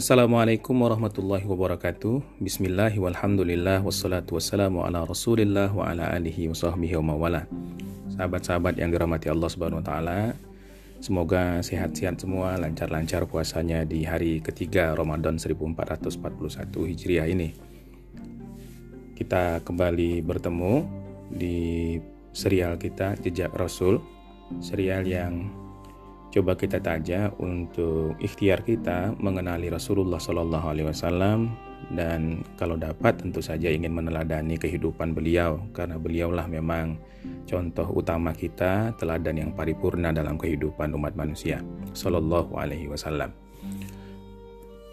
Assalamualaikum warahmatullahi wabarakatuh. Bismillah walhamdulillah Wassalatu wassalamu ala rasulillah Wa ala alihi wa sahbihi wa mawala. Sahabat-sahabat yang dirahmati Allah subhanahu wa ta'ala Semoga sehat-sehat semua Lancar-lancar puasanya di hari ketiga Ramadan 1441 Hijriah ini. Kita kembali bertemu Di serial kita Jejak Rasul Serial yang coba kita tanya untuk ikhtiar kita mengenali Rasulullah Shallallahu Alaihi Wasallam dan kalau dapat tentu saja ingin meneladani kehidupan beliau karena beliaulah memang contoh utama kita teladan yang paripurna dalam kehidupan umat manusia Shallallahu Alaihi Wasallam.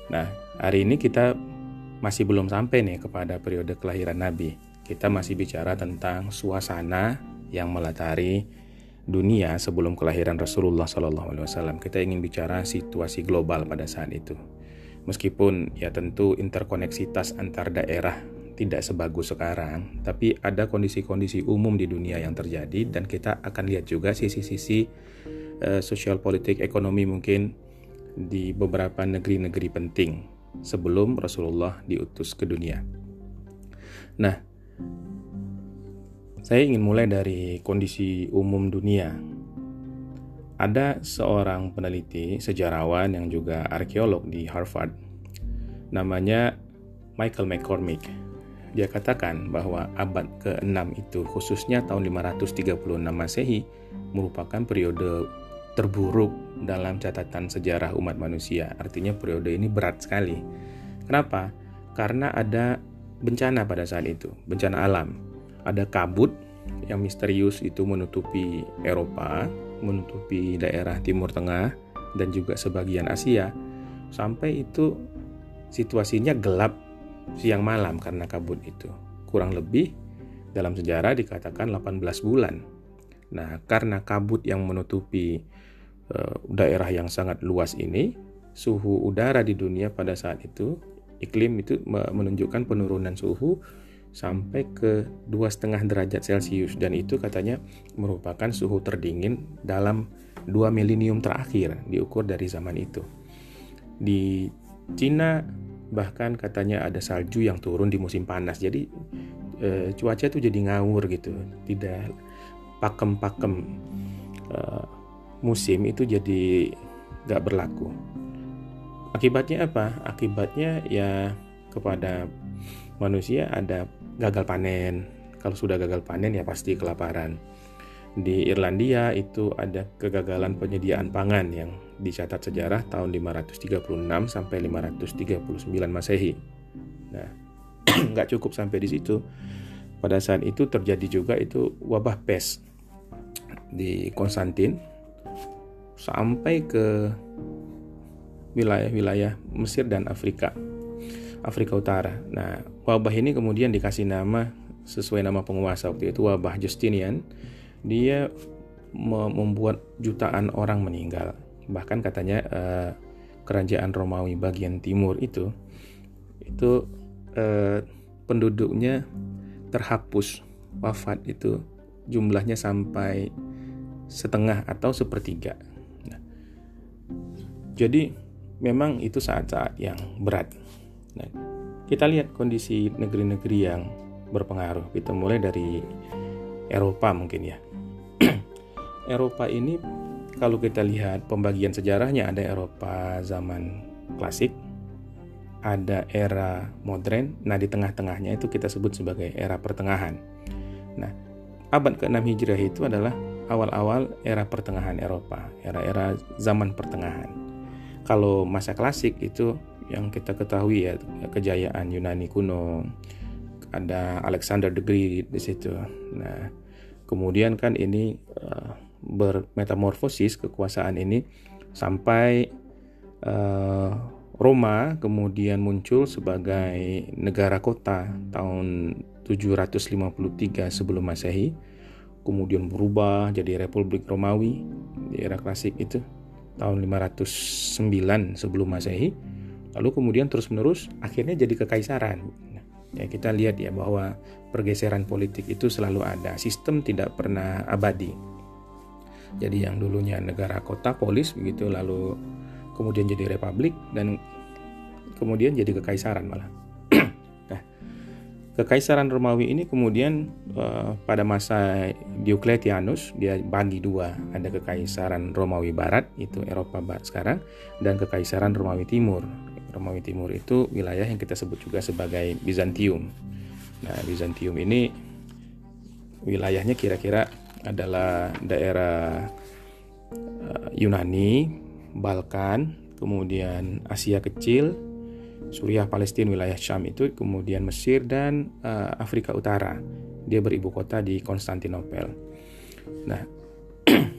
Nah hari ini kita masih belum sampai nih kepada periode kelahiran Nabi. Kita masih bicara tentang suasana yang melatari dunia sebelum kelahiran Rasulullah Shallallahu Alaihi Wasallam. Kita ingin bicara situasi global pada saat itu. Meskipun ya tentu interkoneksitas antar daerah tidak sebagus sekarang, tapi ada kondisi-kondisi umum di dunia yang terjadi dan kita akan lihat juga sisi-sisi uh, sosial politik ekonomi mungkin di beberapa negeri-negeri penting sebelum Rasulullah diutus ke dunia. Nah, saya ingin mulai dari kondisi umum dunia. Ada seorang peneliti, sejarawan yang juga arkeolog di Harvard, namanya Michael McCormick. Dia katakan bahwa abad ke-6 itu, khususnya tahun 536 Masehi, merupakan periode terburuk dalam catatan sejarah umat manusia. Artinya periode ini berat sekali. Kenapa? Karena ada bencana pada saat itu, bencana alam ada kabut yang misterius itu menutupi Eropa, menutupi daerah Timur Tengah dan juga sebagian Asia. Sampai itu situasinya gelap siang malam karena kabut itu. Kurang lebih dalam sejarah dikatakan 18 bulan. Nah, karena kabut yang menutupi uh, daerah yang sangat luas ini, suhu udara di dunia pada saat itu iklim itu menunjukkan penurunan suhu sampai ke dua setengah derajat Celcius dan itu katanya merupakan suhu terdingin dalam dua milenium terakhir diukur dari zaman itu. Di Cina bahkan katanya ada salju yang turun di musim panas. Jadi e, cuaca itu jadi ngawur gitu, tidak pakem-pakem e, musim itu jadi gak berlaku. Akibatnya apa? Akibatnya ya kepada manusia ada gagal panen. Kalau sudah gagal panen ya pasti kelaparan. Di Irlandia itu ada kegagalan penyediaan pangan yang dicatat sejarah tahun 536 sampai 539 Masehi. Nah, nggak cukup sampai di situ. Pada saat itu terjadi juga itu wabah pes di Konstantin sampai ke wilayah-wilayah Mesir dan Afrika. Afrika Utara. Nah, wabah ini kemudian dikasih nama sesuai nama penguasa waktu itu wabah Justinian. Dia membuat jutaan orang meninggal. Bahkan katanya eh, kerajaan Romawi bagian timur itu itu eh, penduduknya terhapus wafat itu jumlahnya sampai setengah atau sepertiga. Nah, jadi memang itu saat-saat yang berat Nah, kita lihat kondisi negeri-negeri yang berpengaruh. Kita mulai dari Eropa mungkin ya. Eropa ini kalau kita lihat pembagian sejarahnya ada Eropa zaman klasik, ada era modern, nah di tengah-tengahnya itu kita sebut sebagai era pertengahan. Nah, abad ke-6 Hijriah itu adalah awal-awal era pertengahan Eropa, era-era zaman pertengahan. Kalau masa klasik itu yang kita ketahui ya kejayaan Yunani kuno ada Alexander the Great di situ. Nah, kemudian kan ini uh, bermetamorfosis kekuasaan ini sampai uh, Roma kemudian muncul sebagai negara kota tahun 753 sebelum Masehi. Kemudian berubah jadi Republik Romawi di era klasik itu tahun 509 sebelum Masehi lalu kemudian terus-menerus akhirnya jadi kekaisaran. Ya kita lihat ya bahwa pergeseran politik itu selalu ada, sistem tidak pernah abadi. Jadi yang dulunya negara kota polis begitu lalu kemudian jadi republik dan kemudian jadi kekaisaran malah. nah, kekaisaran Romawi ini kemudian uh, pada masa Diocletianus dia bagi dua, ada kekaisaran Romawi Barat itu Eropa Barat sekarang dan kekaisaran Romawi Timur. Romawi Timur itu wilayah yang kita sebut juga sebagai Bizantium. Nah, Bizantium ini wilayahnya kira-kira adalah daerah uh, Yunani, Balkan, kemudian Asia Kecil, Suriah, Palestina, wilayah Syam itu, kemudian Mesir dan uh, Afrika Utara. Dia beribu kota di Konstantinopel. Nah,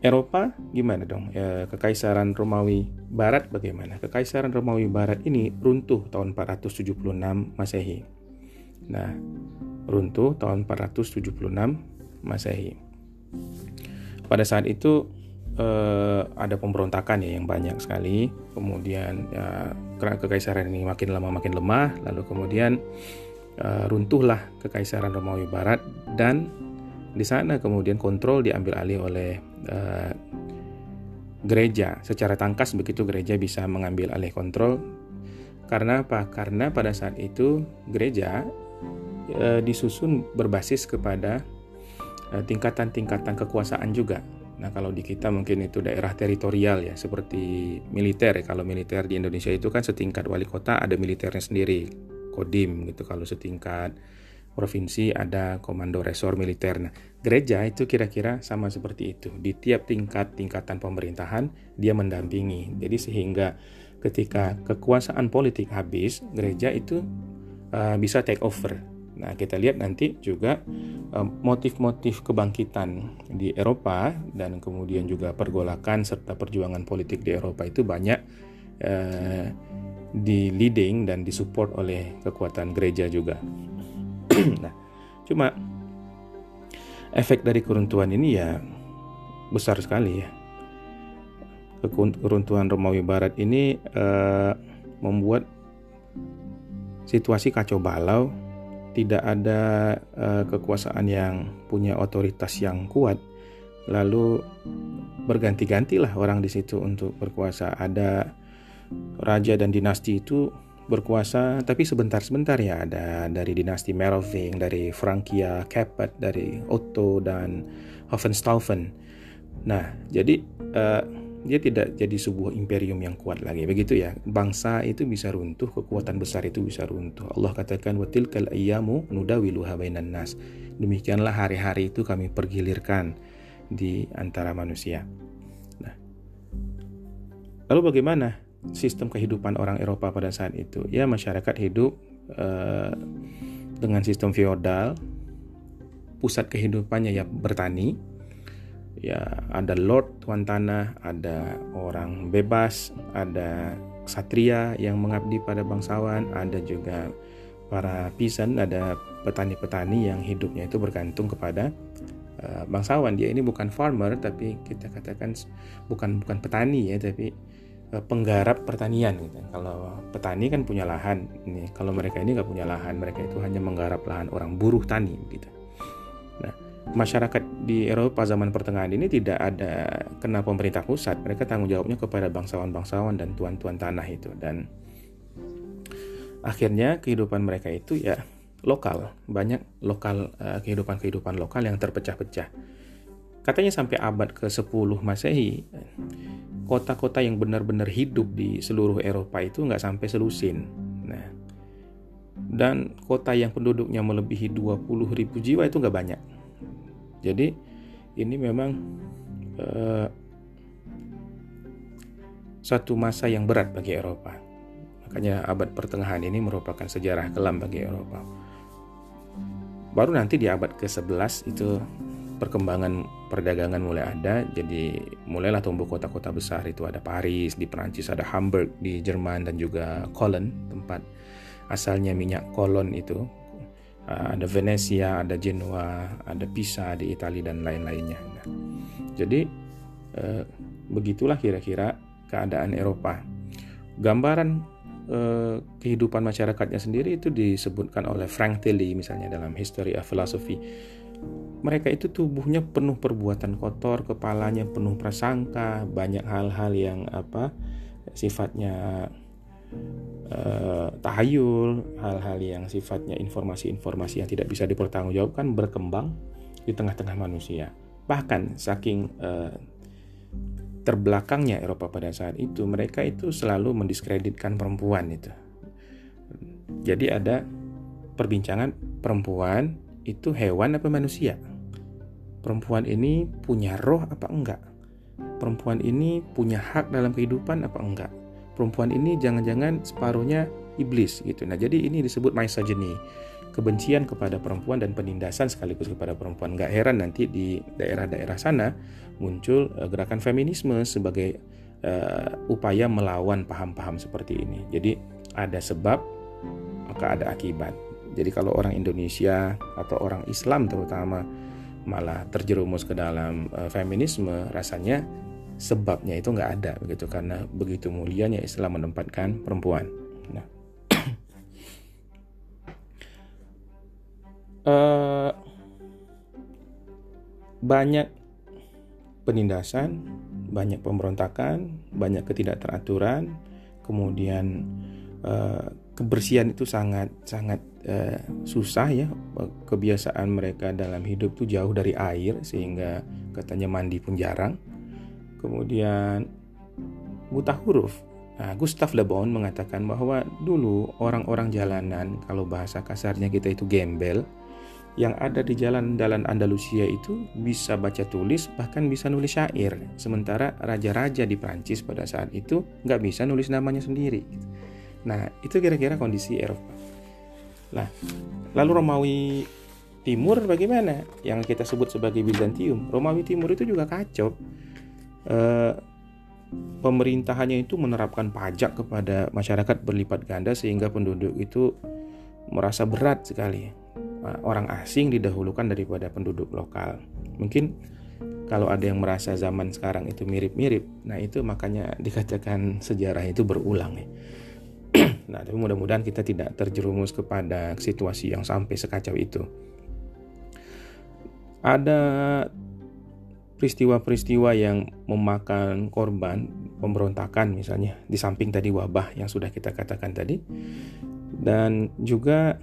Eropa gimana dong? E, Kekaisaran Romawi Barat bagaimana? Kekaisaran Romawi Barat ini runtuh tahun 476 Masehi. Nah, runtuh tahun 476 Masehi. Pada saat itu eh, ada pemberontakan ya yang banyak sekali. Kemudian ya, kekaisaran ini makin lama makin lemah, lalu kemudian eh, runtuhlah kekaisaran Romawi Barat dan di sana kemudian kontrol diambil alih oleh eh, gereja. Secara tangkas begitu gereja bisa mengambil alih kontrol. Karena apa? Karena pada saat itu gereja e, disusun berbasis kepada eh, tingkatan-tingkatan kekuasaan juga. Nah, kalau di kita mungkin itu daerah teritorial ya, seperti militer ya. Kalau militer di Indonesia itu kan setingkat wali kota ada militernya sendiri, Kodim gitu. Kalau setingkat provinsi ada komando resor militer. Nah, gereja itu kira-kira sama seperti itu. Di tiap tingkat tingkatan pemerintahan dia mendampingi. Jadi sehingga ketika kekuasaan politik habis, gereja itu uh, bisa take over Nah, kita lihat nanti juga eh, motif-motif kebangkitan di Eropa dan kemudian juga pergolakan serta perjuangan politik di Eropa itu banyak uh, di leading dan disupport oleh kekuatan gereja juga. Nah, cuma efek dari keruntuhan ini ya besar sekali ya. Keruntuhan Romawi Barat ini uh, membuat situasi kacau balau tidak ada uh, kekuasaan yang punya otoritas yang kuat, lalu berganti-gantilah orang di situ untuk berkuasa. Ada raja dan dinasti itu berkuasa, tapi sebentar-sebentar ya. Ada dari dinasti Meroving, dari Frankia, Capet, dari Otto dan Hohenstaufen. Nah, jadi uh, dia tidak jadi sebuah imperium yang kuat lagi begitu ya bangsa itu bisa runtuh kekuatan besar itu bisa runtuh Allah katakan watil kal ayyamu nudawiluha bainan nas demikianlah hari-hari itu kami pergilirkan di antara manusia nah lalu bagaimana sistem kehidupan orang Eropa pada saat itu ya masyarakat hidup uh, dengan sistem feodal pusat kehidupannya ya bertani ya ada lord tuan tanah, ada orang bebas, ada satria yang mengabdi pada bangsawan, ada juga para pisan, ada petani-petani yang hidupnya itu bergantung kepada uh, bangsawan. Dia ini bukan farmer tapi kita katakan bukan bukan petani ya, tapi penggarap pertanian gitu. Kalau petani kan punya lahan, ini kalau mereka ini nggak punya lahan, mereka itu hanya menggarap lahan orang buruh tani gitu. Nah, masyarakat di Eropa zaman pertengahan ini tidak ada kena pemerintah pusat. Mereka tanggung jawabnya kepada bangsawan-bangsawan dan tuan-tuan tanah itu. Dan akhirnya kehidupan mereka itu ya lokal. Banyak lokal uh, kehidupan-kehidupan lokal yang terpecah-pecah. Katanya sampai abad ke-10 Masehi, kota-kota yang benar-benar hidup di seluruh Eropa itu nggak sampai selusin. Nah, dan kota yang penduduknya melebihi 20 ribu jiwa itu nggak banyak jadi ini memang uh, satu masa yang berat bagi Eropa. Makanya abad pertengahan ini merupakan sejarah kelam bagi Eropa. Baru nanti di abad ke-11 itu perkembangan perdagangan mulai ada, jadi mulailah tumbuh kota-kota besar itu ada Paris di Perancis, ada Hamburg di Jerman dan juga Cologne tempat asalnya minyak kolon itu Ah, ada Venesia, ada Genoa, ada Pisa di Italia dan lain-lainnya. Jadi eh, begitulah kira-kira keadaan Eropa. Gambaran eh, kehidupan masyarakatnya sendiri itu disebutkan oleh Frank Tilly misalnya dalam History of Philosophy. Mereka itu tubuhnya penuh perbuatan kotor, kepalanya penuh prasangka, banyak hal-hal yang apa sifatnya uh, tahayul, hal-hal yang sifatnya informasi-informasi yang tidak bisa dipertanggungjawabkan berkembang di tengah-tengah manusia. Bahkan saking uh, terbelakangnya Eropa pada saat itu, mereka itu selalu mendiskreditkan perempuan itu. Jadi ada perbincangan perempuan itu hewan apa manusia? Perempuan ini punya roh apa enggak? Perempuan ini punya hak dalam kehidupan apa enggak? Perempuan ini jangan-jangan separuhnya iblis gitu. Nah, jadi ini disebut misogyny. Kebencian kepada perempuan dan penindasan sekaligus kepada perempuan. Gak heran nanti di daerah-daerah sana muncul uh, gerakan feminisme sebagai uh, upaya melawan paham-paham seperti ini. Jadi ada sebab maka ada akibat. Jadi kalau orang Indonesia atau orang Islam terutama malah terjerumus ke dalam uh, feminisme, rasanya sebabnya itu nggak ada begitu karena begitu mulianya Islam menempatkan perempuan. Nah, uh, banyak penindasan, banyak pemberontakan, banyak ketidakteraturan, kemudian uh, kebersihan itu sangat sangat uh, susah ya. Kebiasaan mereka dalam hidup tuh jauh dari air sehingga katanya mandi pun jarang. Kemudian buta huruf. Nah, Gustav Le Bon mengatakan bahwa dulu orang-orang jalanan kalau bahasa kasarnya kita itu gembel yang ada di jalan-jalan Andalusia itu bisa baca tulis bahkan bisa nulis syair. Sementara raja-raja di Prancis pada saat itu nggak bisa nulis namanya sendiri Nah, itu kira-kira kondisi Eropa. Nah, lalu Romawi Timur bagaimana? Yang kita sebut sebagai Bizantium. Romawi Timur itu juga kacau. E, pemerintahannya itu menerapkan pajak kepada masyarakat berlipat ganda sehingga penduduk itu merasa berat sekali. Nah, orang asing didahulukan daripada penduduk lokal. Mungkin kalau ada yang merasa zaman sekarang itu mirip-mirip, nah itu makanya dikatakan sejarah itu berulang ya. Nah, tapi mudah-mudahan kita tidak terjerumus kepada situasi yang sampai sekacau itu. Ada peristiwa-peristiwa yang memakan korban pemberontakan misalnya di samping tadi wabah yang sudah kita katakan tadi dan juga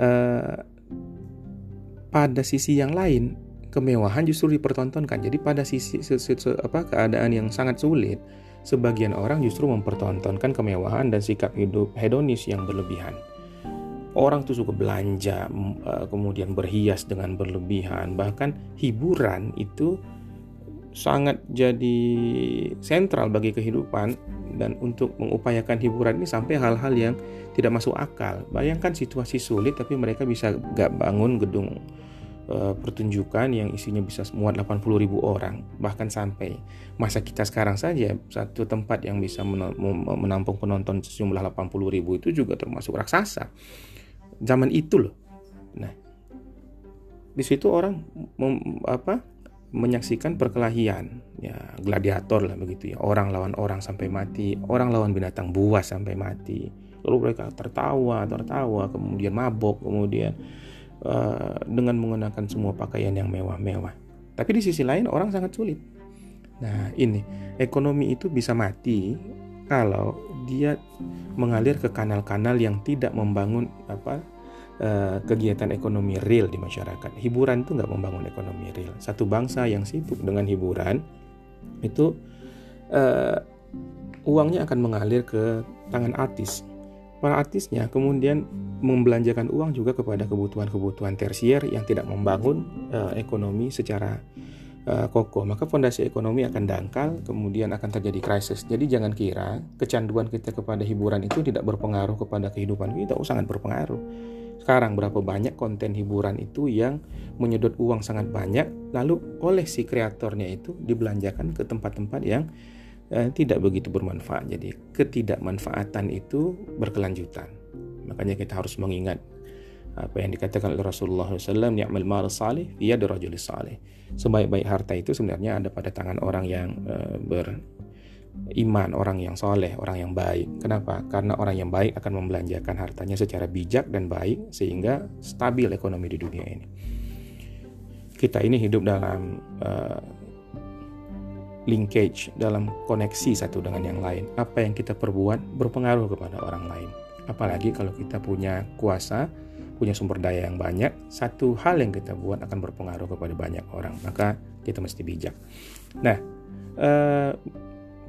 uh, pada sisi yang lain kemewahan justru dipertontonkan jadi pada sisi apa keadaan yang sangat sulit sebagian orang justru mempertontonkan kemewahan dan sikap hidup hedonis yang berlebihan. Orang tuh suka belanja, e, kemudian berhias dengan berlebihan, bahkan hiburan itu sangat jadi sentral bagi kehidupan dan untuk mengupayakan hiburan ini sampai hal-hal yang tidak masuk akal. Bayangkan situasi sulit tapi mereka bisa gak bangun gedung Eh, pertunjukan yang isinya bisa muat 80 ribu orang bahkan sampai masa kita sekarang saja satu tempat yang bisa menampung penonton sejumlah 80 ribu itu juga termasuk raksasa. Zaman itu loh. Nah di situ orang mem, apa menyaksikan perkelahian. Ya gladiator lah begitu ya. Orang lawan orang sampai mati orang lawan binatang buas sampai mati. Lalu mereka tertawa tertawa kemudian mabok kemudian uh, dengan mengenakan semua pakaian yang mewah-mewah. Tapi di sisi lain orang sangat sulit. Nah, ini ekonomi itu bisa mati kalau dia mengalir ke kanal-kanal yang tidak membangun apa uh, kegiatan ekonomi real di masyarakat. Hiburan itu nggak membangun ekonomi real. Satu bangsa yang sibuk dengan hiburan itu uh, uangnya akan mengalir ke tangan artis Para artisnya kemudian membelanjakan uang juga kepada kebutuhan-kebutuhan tersier yang tidak membangun uh, ekonomi secara uh, kokoh. Maka fondasi ekonomi akan dangkal, kemudian akan terjadi krisis. Jadi jangan kira kecanduan kita kepada hiburan itu tidak berpengaruh kepada kehidupan kita, oh sangat berpengaruh. Sekarang berapa banyak konten hiburan itu yang menyedot uang sangat banyak, lalu oleh si kreatornya itu dibelanjakan ke tempat-tempat yang eh, tidak begitu bermanfaat. Jadi ketidakmanfaatan itu berkelanjutan. Makanya kita harus mengingat apa yang dikatakan oleh Rasulullah SAW, ni'mal mal salih, dia rajulis salih. Sebaik-baik harta itu sebenarnya ada pada tangan orang yang eh, beriman, orang yang soleh, orang yang baik. Kenapa? Karena orang yang baik akan membelanjakan hartanya secara bijak dan baik sehingga stabil ekonomi di dunia ini. kita ini hidup dalam uh, linkage, dalam koneksi satu dengan yang lain. Apa yang kita perbuat berpengaruh kepada orang lain. Apalagi kalau kita punya kuasa, punya sumber daya yang banyak, satu hal yang kita buat akan berpengaruh kepada banyak orang. Maka kita mesti bijak. Nah, uh,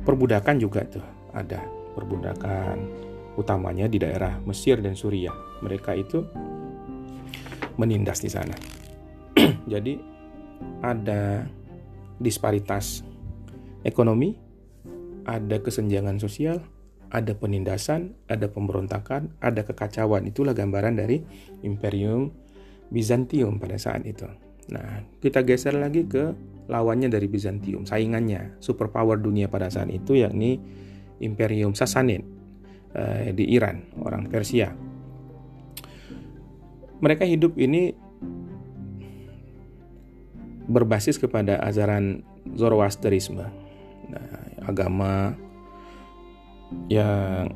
perbudakan juga tuh ada perbudakan utamanya di daerah Mesir dan Suriah. Mereka itu menindas di sana. Jadi ada disparitas ekonomi, ada kesenjangan sosial, ada penindasan, ada pemberontakan, ada kekacauan. Itulah gambaran dari Imperium Bizantium pada saat itu. Nah, kita geser lagi ke lawannya dari Bizantium, saingannya, superpower dunia pada saat itu yakni Imperium Sassanid eh, di Iran, orang Persia. Mereka hidup ini berbasis kepada ajaran Zoroasterisme, agama yang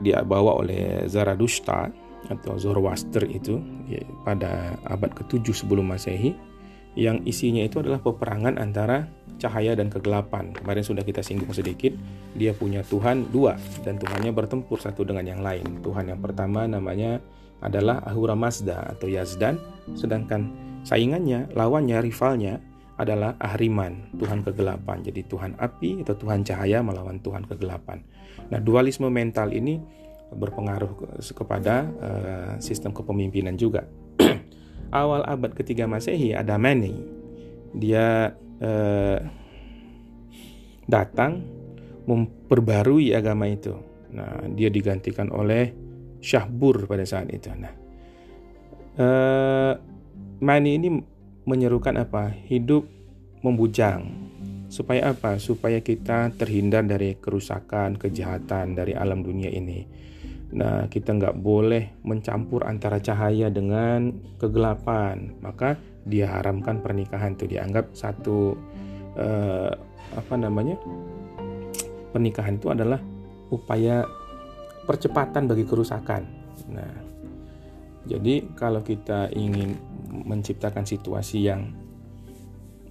dibawa oleh Zarathustra atau Zoroaster itu ya, pada abad ke-7 sebelum Masehi yang isinya itu adalah peperangan antara cahaya dan kegelapan. Kemarin sudah kita singgung sedikit, dia punya Tuhan dua dan Tuhannya bertempur satu dengan yang lain. Tuhan yang pertama namanya adalah Ahura Mazda atau Yazdan, sedangkan saingannya, lawannya, rivalnya adalah Ahriman, Tuhan kegelapan. Jadi Tuhan api atau Tuhan cahaya melawan Tuhan kegelapan. Nah, dualisme mental ini berpengaruh kepada uh, sistem kepemimpinan juga awal abad ketiga Masehi ada Mani. Dia eh, datang memperbarui agama itu. Nah, dia digantikan oleh Syahbur pada saat itu. Nah, eh, Mani ini menyerukan apa? Hidup membujang. Supaya apa? Supaya kita terhindar dari kerusakan, kejahatan dari alam dunia ini Nah, kita nggak boleh mencampur antara cahaya dengan kegelapan. Maka dia haramkan pernikahan itu dianggap satu eh, apa namanya? Pernikahan itu adalah upaya percepatan bagi kerusakan. Nah, jadi kalau kita ingin menciptakan situasi yang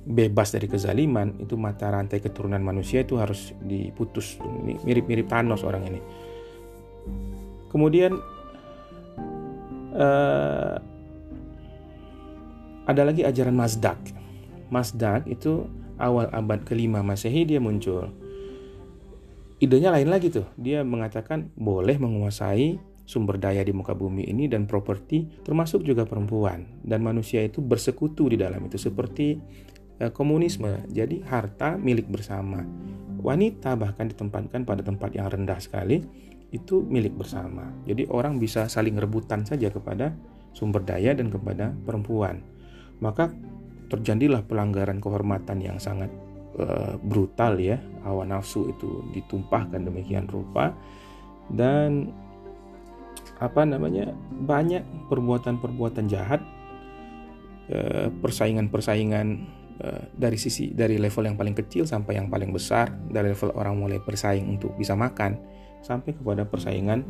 bebas dari kezaliman, itu mata rantai keturunan manusia itu harus diputus. Mirip-mirip Thanos orang ini Kemudian uh, ada lagi ajaran Mazdak. Mazdak itu awal abad kelima Masehi dia muncul. Idenya lain lagi tuh. Dia mengatakan boleh menguasai sumber daya di muka bumi ini dan properti termasuk juga perempuan dan manusia itu bersekutu di dalam itu seperti uh, komunisme. Jadi harta milik bersama. Wanita bahkan ditempatkan pada tempat yang rendah sekali itu milik bersama. Jadi orang bisa saling rebutan saja kepada sumber daya dan kepada perempuan. Maka terjadilah pelanggaran kehormatan yang sangat uh, brutal ya. Hawa nafsu itu ditumpahkan demikian rupa dan apa namanya? banyak perbuatan-perbuatan jahat uh, persaingan-persaingan uh, dari sisi dari level yang paling kecil sampai yang paling besar dari level orang mulai bersaing untuk bisa makan sampai kepada persaingan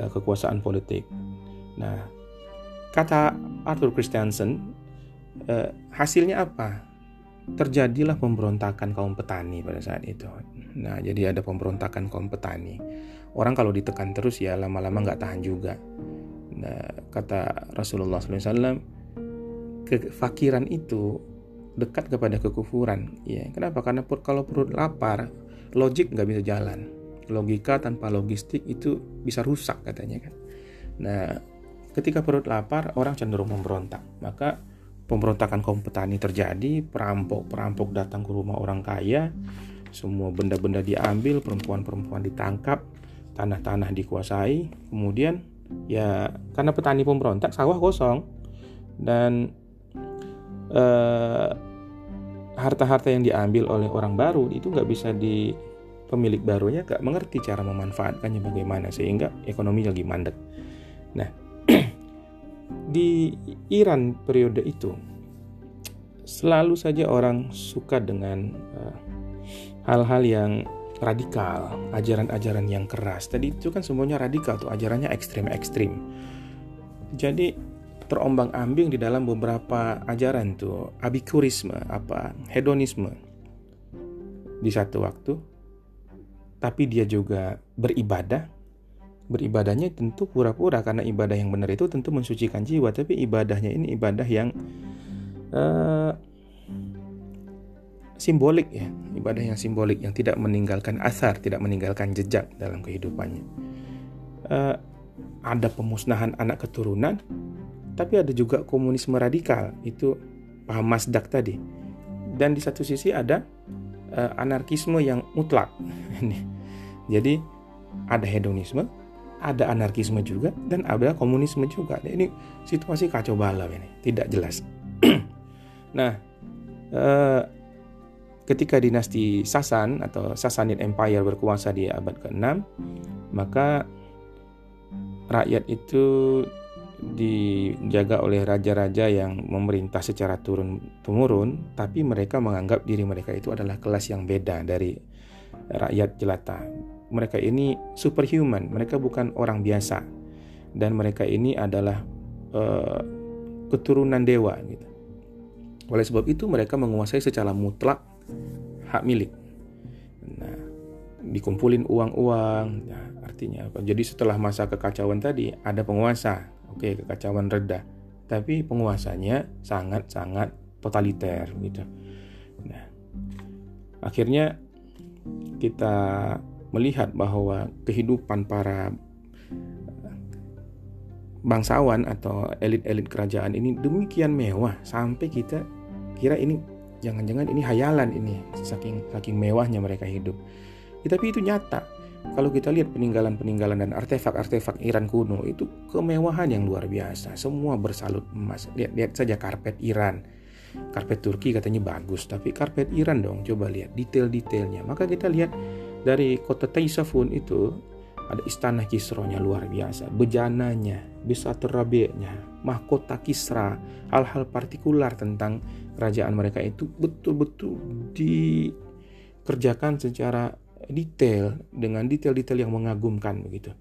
uh, kekuasaan politik. Nah, kata Arthur Christensen, hasilnya apa? Terjadilah pemberontakan kaum petani pada saat itu. Nah, jadi ada pemberontakan kaum petani. Orang kalau ditekan terus ya lama-lama nggak tahan juga. Nah, kata Rasulullah SAW, kefakiran itu dekat kepada kekufuran. Ya, kenapa? Karena kalau perut lapar, logik nggak bisa jalan logika tanpa logistik itu bisa rusak katanya kan. Nah, ketika perut lapar orang cenderung memberontak. Maka pemberontakan kaum petani terjadi, perampok-perampok datang ke rumah orang kaya, semua benda-benda diambil, perempuan-perempuan ditangkap, tanah-tanah dikuasai. Kemudian ya karena petani pemberontak sawah kosong dan eh, harta-harta yang diambil oleh orang baru itu nggak bisa di pemilik barunya gak mengerti cara memanfaatkannya bagaimana sehingga ekonomi lagi mandek. Nah, di Iran periode itu selalu saja orang suka dengan eh, hal-hal uh, yang radikal, ajaran-ajaran yang keras. Tadi itu kan semuanya radikal tuh, ajarannya ekstrim-ekstrim. Jadi terombang-ambing di dalam beberapa ajaran tuh abikurisme apa hedonisme di satu waktu tapi dia juga beribadah beribadahnya tentu pura-pura karena ibadah yang benar itu tentu mensucikan jiwa tapi ibadahnya ini ibadah yang uh, simbolik ya ibadah yang simbolik yang tidak meninggalkan asar tidak meninggalkan jejak dalam kehidupannya uh, ada pemusnahan anak keturunan tapi ada juga komunisme radikal itu paham Masdak tadi dan di satu sisi ada uh, anarkisme yang mutlak jadi ada hedonisme ada anarkisme juga dan ada komunisme juga. Nah, ini situasi kacau balau ini, tidak jelas. nah, eh, ketika dinasti Sasan atau Sassanid Empire berkuasa di abad ke-6, maka rakyat itu dijaga oleh raja-raja yang memerintah secara turun temurun, tapi mereka menganggap diri mereka itu adalah kelas yang beda dari rakyat jelata mereka ini superhuman, mereka bukan orang biasa dan mereka ini adalah uh, keturunan dewa gitu. Oleh sebab itu mereka menguasai secara mutlak hak milik. Nah, dikumpulin uang-uang, nah, artinya apa? Jadi setelah masa kekacauan tadi ada penguasa, oke kekacauan reda, tapi penguasanya sangat-sangat totaliter gitu. Nah, akhirnya kita melihat bahwa kehidupan para bangsawan atau elit-elit kerajaan ini demikian mewah sampai kita kira ini jangan-jangan ini hayalan ini saking saking mewahnya mereka hidup. Ya, tapi itu nyata. Kalau kita lihat peninggalan-peninggalan dan artefak-artefak Iran kuno itu kemewahan yang luar biasa. Semua bersalut emas. Lihat lihat saja karpet Iran. Karpet Turki katanya bagus, tapi karpet Iran dong. Coba lihat detail-detailnya. Maka kita lihat dari kota Taisafun itu ada istana Kisronya luar biasa, bejananya, bisa terabinya, mahkota Kisra, hal-hal partikular tentang kerajaan mereka itu betul-betul dikerjakan secara detail dengan detail-detail yang mengagumkan begitu.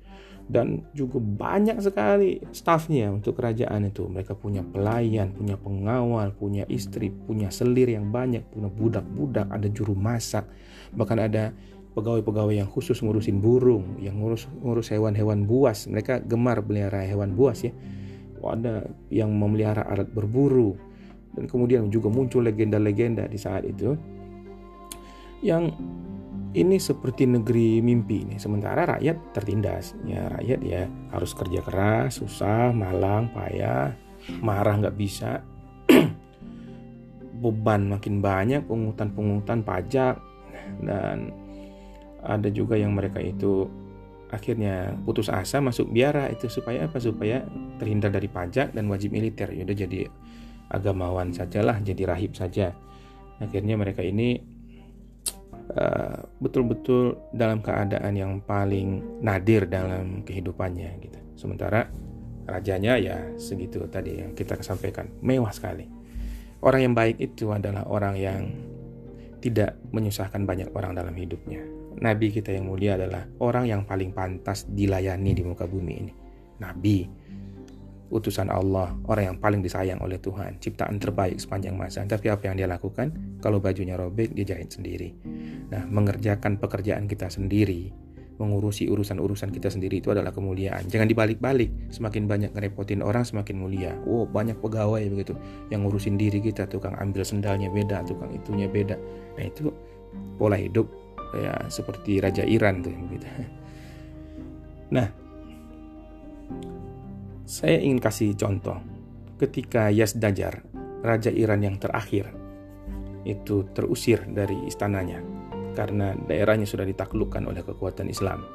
Dan juga banyak sekali stafnya untuk kerajaan itu. Mereka punya pelayan, punya pengawal, punya istri, punya selir yang banyak, punya budak-budak, ada juru masak, bahkan ada pegawai-pegawai yang khusus ngurusin burung, yang ngurus ngurus hewan-hewan buas. Mereka gemar melihara hewan buas ya. Ada yang memelihara alat berburu dan kemudian juga muncul legenda-legenda di saat itu yang ini seperti negeri mimpi nih. Sementara rakyat tertindas. Ya rakyat ya harus kerja keras, susah, malang, payah, marah nggak bisa. Beban makin banyak, pungutan-pungutan pajak dan ada juga yang mereka itu akhirnya putus asa masuk biara itu supaya apa? Supaya terhindar dari pajak dan wajib militer. Ya udah jadi agamawan sajalah jadi rahib saja. Akhirnya mereka ini uh, betul-betul uh, dalam keadaan yang paling nadir dalam kehidupannya gitu. Sementara rajanya ya segitu tadi yang kita sampaikan mewah sekali. Orang yang baik itu adalah orang yang tidak menyusahkan banyak orang dalam hidupnya Nabi kita yang mulia adalah orang yang paling pantas dilayani di muka bumi ini. Nabi, utusan Allah, orang yang paling disayang oleh Tuhan, ciptaan terbaik sepanjang masa. Tapi apa yang dia lakukan? Kalau bajunya robek, dia jahit sendiri. Nah, mengerjakan pekerjaan kita sendiri, mengurusi urusan-urusan kita sendiri itu adalah kemuliaan. Jangan dibalik-balik. Semakin banyak ngerepotin orang, semakin mulia. Oh, banyak pegawai begitu yang ngurusin diri kita, tukang ambil sendalnya beda, tukang itunya beda. Nah, itu pola hidup ya seperti Raja Iran tuh gitu. Nah, saya ingin kasih contoh ketika Yazdajar, Raja Iran yang terakhir, itu terusir dari istananya karena daerahnya sudah ditaklukkan oleh kekuatan Islam.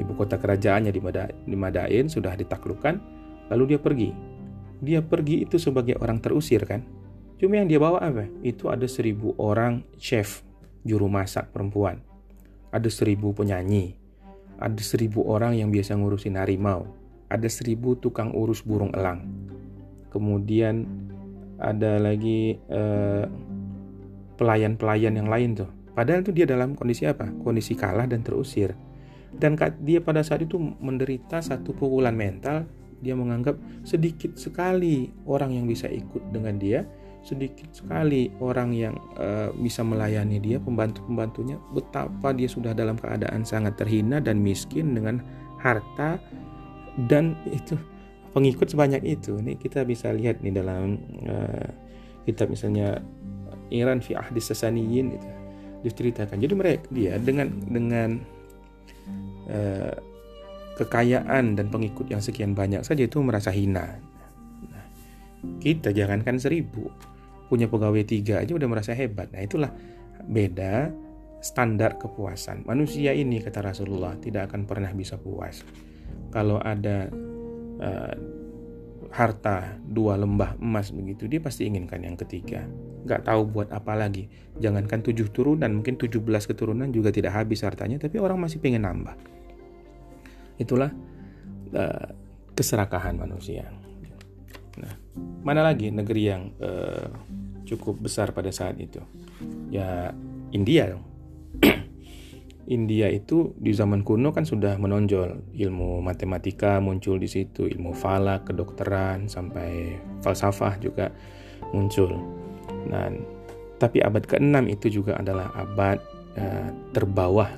Ibu kota kerajaannya di, Mada, di Madain sudah ditaklukkan, lalu dia pergi. Dia pergi itu sebagai orang terusir kan. Cuma yang dia bawa apa? Itu ada seribu orang chef juru masak perempuan. Ada seribu penyanyi. Ada seribu orang yang biasa ngurusin harimau. Ada seribu tukang urus burung elang. Kemudian ada lagi eh, pelayan-pelayan yang lain tuh. Padahal itu dia dalam kondisi apa? Kondisi kalah dan terusir. Dan dia pada saat itu menderita satu pukulan mental dia menganggap sedikit sekali orang yang bisa ikut dengan dia sedikit sekali orang yang uh, bisa melayani dia pembantu-pembantunya. Betapa dia sudah dalam keadaan sangat terhina dan miskin dengan harta dan itu pengikut sebanyak itu. Ini kita bisa lihat nih dalam uh, kitab misalnya Iran fi ahdi sasaniyin itu diceritakan. Jadi mereka dia dengan dengan uh, kekayaan dan pengikut yang sekian banyak saja itu merasa hina kita jangankan seribu punya pegawai tiga aja udah merasa hebat. Nah itulah beda standar kepuasan. Manusia ini kata Rasulullah tidak akan pernah bisa puas. Kalau ada uh, harta dua lembah emas begitu dia pasti inginkan yang ketiga. Gak tahu buat apa lagi. Jangankan tujuh turunan mungkin tujuh belas keturunan juga tidak habis hartanya tapi orang masih pengen nambah. Itulah uh, keserakahan manusia. Nah, mana lagi negeri yang uh, cukup besar pada saat itu? Ya India dong. India itu di zaman kuno kan sudah menonjol ilmu matematika muncul di situ, ilmu falak, kedokteran sampai falsafah juga muncul. Nah, tapi abad ke-6 itu juga adalah abad uh, terbawah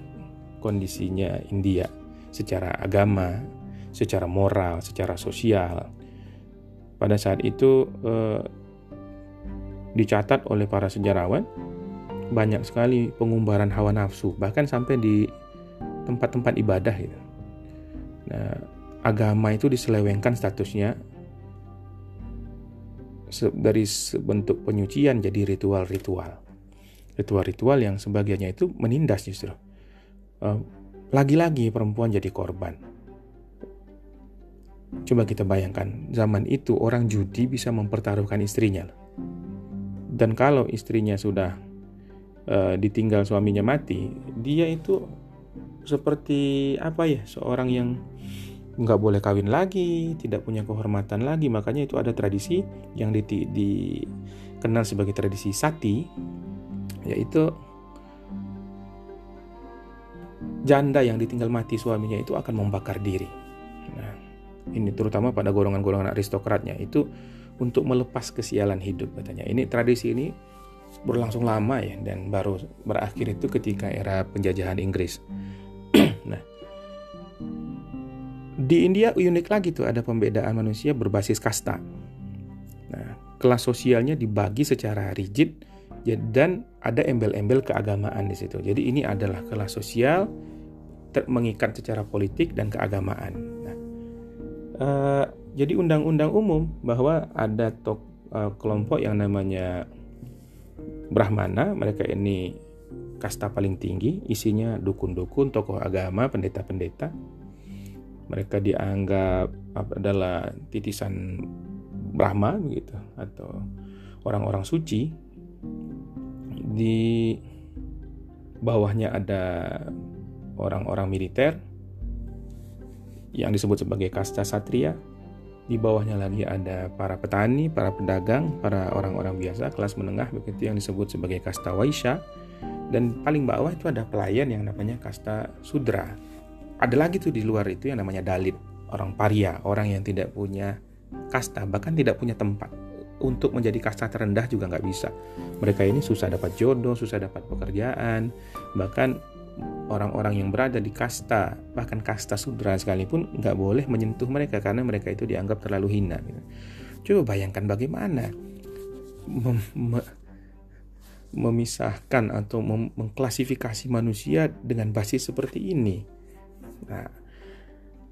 kondisinya India secara agama, secara moral, secara sosial pada saat itu eh, dicatat oleh para sejarawan banyak sekali pengumbaran hawa nafsu bahkan sampai di tempat-tempat ibadah gitu. Nah, agama itu diselewengkan statusnya dari bentuk penyucian jadi ritual-ritual. Ritual-ritual yang sebagiannya itu menindas justru. Eh, lagi-lagi perempuan jadi korban Coba kita bayangkan, zaman itu orang judi bisa mempertaruhkan istrinya. Dan kalau istrinya sudah uh, ditinggal suaminya mati, dia itu seperti apa ya, seorang yang nggak boleh kawin lagi, tidak punya kehormatan lagi. Makanya itu ada tradisi yang di, dikenal sebagai tradisi sati, yaitu janda yang ditinggal mati suaminya itu akan membakar diri ini terutama pada golongan-golongan aristokratnya itu untuk melepas kesialan hidup katanya. Ini tradisi ini berlangsung lama ya dan baru berakhir itu ketika era penjajahan Inggris. nah, di India unik lagi tuh ada pembedaan manusia berbasis kasta. Nah, kelas sosialnya dibagi secara rigid dan ada embel-embel keagamaan di situ. Jadi ini adalah kelas sosial mengikat secara politik dan keagamaan. Uh, jadi undang-undang umum bahwa ada tok uh, kelompok yang namanya Brahmana, mereka ini kasta paling tinggi, isinya dukun-dukun, tokoh agama, pendeta-pendeta. Mereka dianggap adalah titisan Brahma begitu atau orang-orang suci. Di bawahnya ada orang-orang militer, yang disebut sebagai kasta satria. Di bawahnya lagi ada para petani, para pedagang, para orang-orang biasa kelas menengah begitu yang disebut sebagai kasta waisya. Dan paling bawah itu ada pelayan yang namanya kasta sudra. Ada lagi tuh di luar itu yang namanya dalit, orang paria, orang yang tidak punya kasta, bahkan tidak punya tempat. Untuk menjadi kasta terendah juga nggak bisa. Mereka ini susah dapat jodoh, susah dapat pekerjaan, bahkan orang-orang yang berada di kasta bahkan kasta sudra sekalipun nggak boleh menyentuh mereka karena mereka itu dianggap terlalu hina. Gitu. Coba bayangkan bagaimana mem memisahkan atau mem mengklasifikasi manusia dengan basis seperti ini. Nah,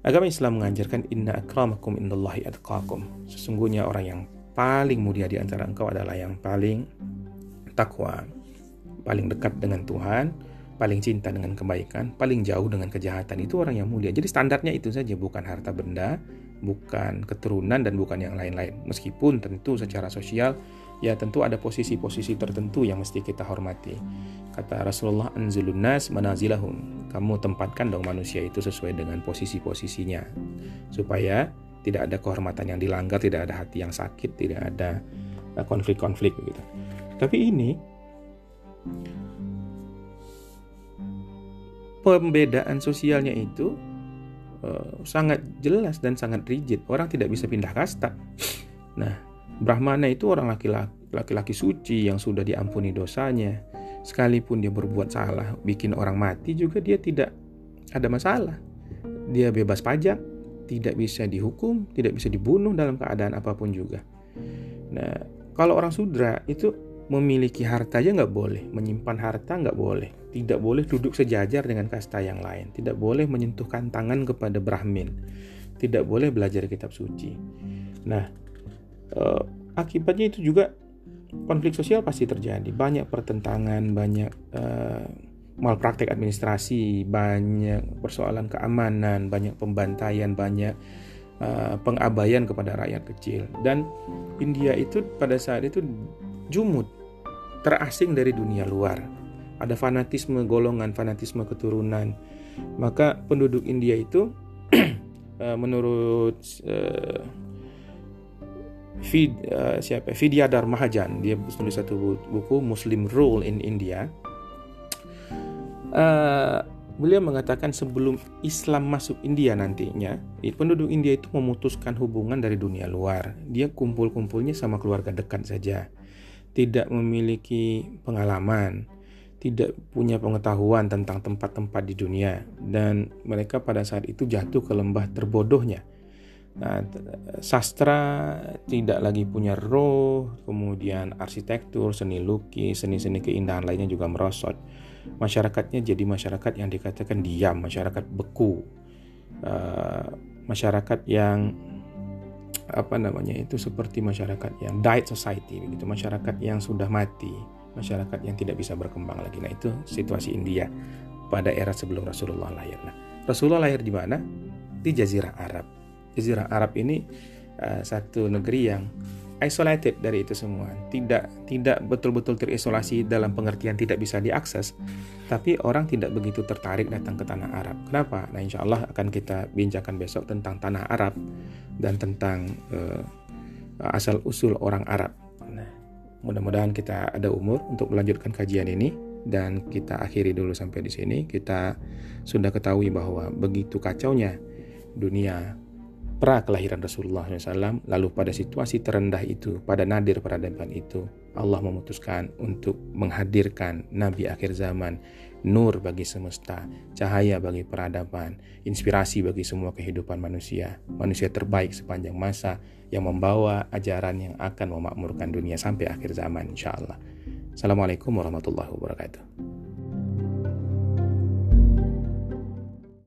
agama Islam mengajarkan inna akramakum indallahi atqakum. Sesungguhnya orang yang paling mulia di antara engkau adalah yang paling takwa, paling dekat dengan Tuhan, paling cinta dengan kebaikan, paling jauh dengan kejahatan itu orang yang mulia. Jadi standarnya itu saja, bukan harta benda, bukan keturunan dan bukan yang lain-lain. Meskipun tentu secara sosial ya tentu ada posisi-posisi tertentu yang mesti kita hormati. Kata Rasulullah anzilun nas manazilahum. Kamu tempatkan dong manusia itu sesuai dengan posisi-posisinya supaya tidak ada kehormatan yang dilanggar, tidak ada hati yang sakit, tidak ada eh, konflik-konflik begitu. Tapi ini pembedaan sosialnya itu uh, sangat jelas dan sangat rigid. Orang tidak bisa pindah kasta. Nah, Brahmana itu orang laki-laki suci yang sudah diampuni dosanya. Sekalipun dia berbuat salah, bikin orang mati juga dia tidak ada masalah. Dia bebas pajak, tidak bisa dihukum, tidak bisa dibunuh dalam keadaan apa pun juga. Nah, kalau orang sudra itu memiliki harta aja nggak boleh, menyimpan harta nggak boleh, tidak boleh duduk sejajar dengan kasta yang lain, tidak boleh menyentuhkan tangan kepada Brahmin, tidak boleh belajar kitab suci. Nah, eh, akibatnya itu juga konflik sosial pasti terjadi, banyak pertentangan, banyak eh, malpraktek administrasi, banyak persoalan keamanan, banyak pembantaian, banyak uh, pengabaian kepada rakyat kecil. Dan India itu pada saat itu jumut, terasing dari dunia luar. Ada fanatisme golongan, fanatisme keturunan. Maka penduduk India itu uh, menurut uh, Vid, uh, siapa Vidyadhar Mahajan dia menulis satu buku Muslim Rule in India uh, beliau mengatakan sebelum Islam masuk India nantinya, penduduk India itu memutuskan hubungan dari dunia luar. Dia kumpul-kumpulnya sama keluarga dekat saja. Tidak memiliki pengalaman, tidak punya pengetahuan tentang tempat-tempat di dunia dan mereka pada saat itu jatuh ke lembah terbodohnya. Nah, sastra tidak lagi punya roh, kemudian arsitektur, seni lukis, seni-seni keindahan lainnya juga merosot masyarakatnya jadi masyarakat yang dikatakan diam, masyarakat beku, uh, masyarakat yang apa namanya itu seperti masyarakat yang died society begitu. Masyarakat yang sudah mati masyarakat yang tidak bisa berkembang lagi. Nah itu situasi India pada era sebelum Rasulullah lahir. Nah Rasulullah lahir di mana? Di Jazirah Arab. Jazirah Arab ini uh, satu negeri yang isolated dari itu semua, tidak tidak betul-betul terisolasi dalam pengertian tidak bisa diakses, tapi orang tidak begitu tertarik datang ke tanah Arab. Kenapa? Nah, insya Allah akan kita bincangkan besok tentang tanah Arab dan tentang uh, asal usul orang Arab. Nah, mudah-mudahan kita ada umur untuk melanjutkan kajian ini dan kita akhiri dulu sampai di sini. Kita sudah ketahui bahwa begitu kacaunya dunia pra kelahiran Rasulullah SAW, lalu pada situasi terendah itu, pada nadir peradaban itu, Allah memutuskan untuk menghadirkan Nabi akhir zaman, nur bagi semesta, cahaya bagi peradaban, inspirasi bagi semua kehidupan manusia, manusia terbaik sepanjang masa yang membawa ajaran yang akan memakmurkan dunia sampai akhir zaman insya Allah. Assalamualaikum warahmatullahi wabarakatuh.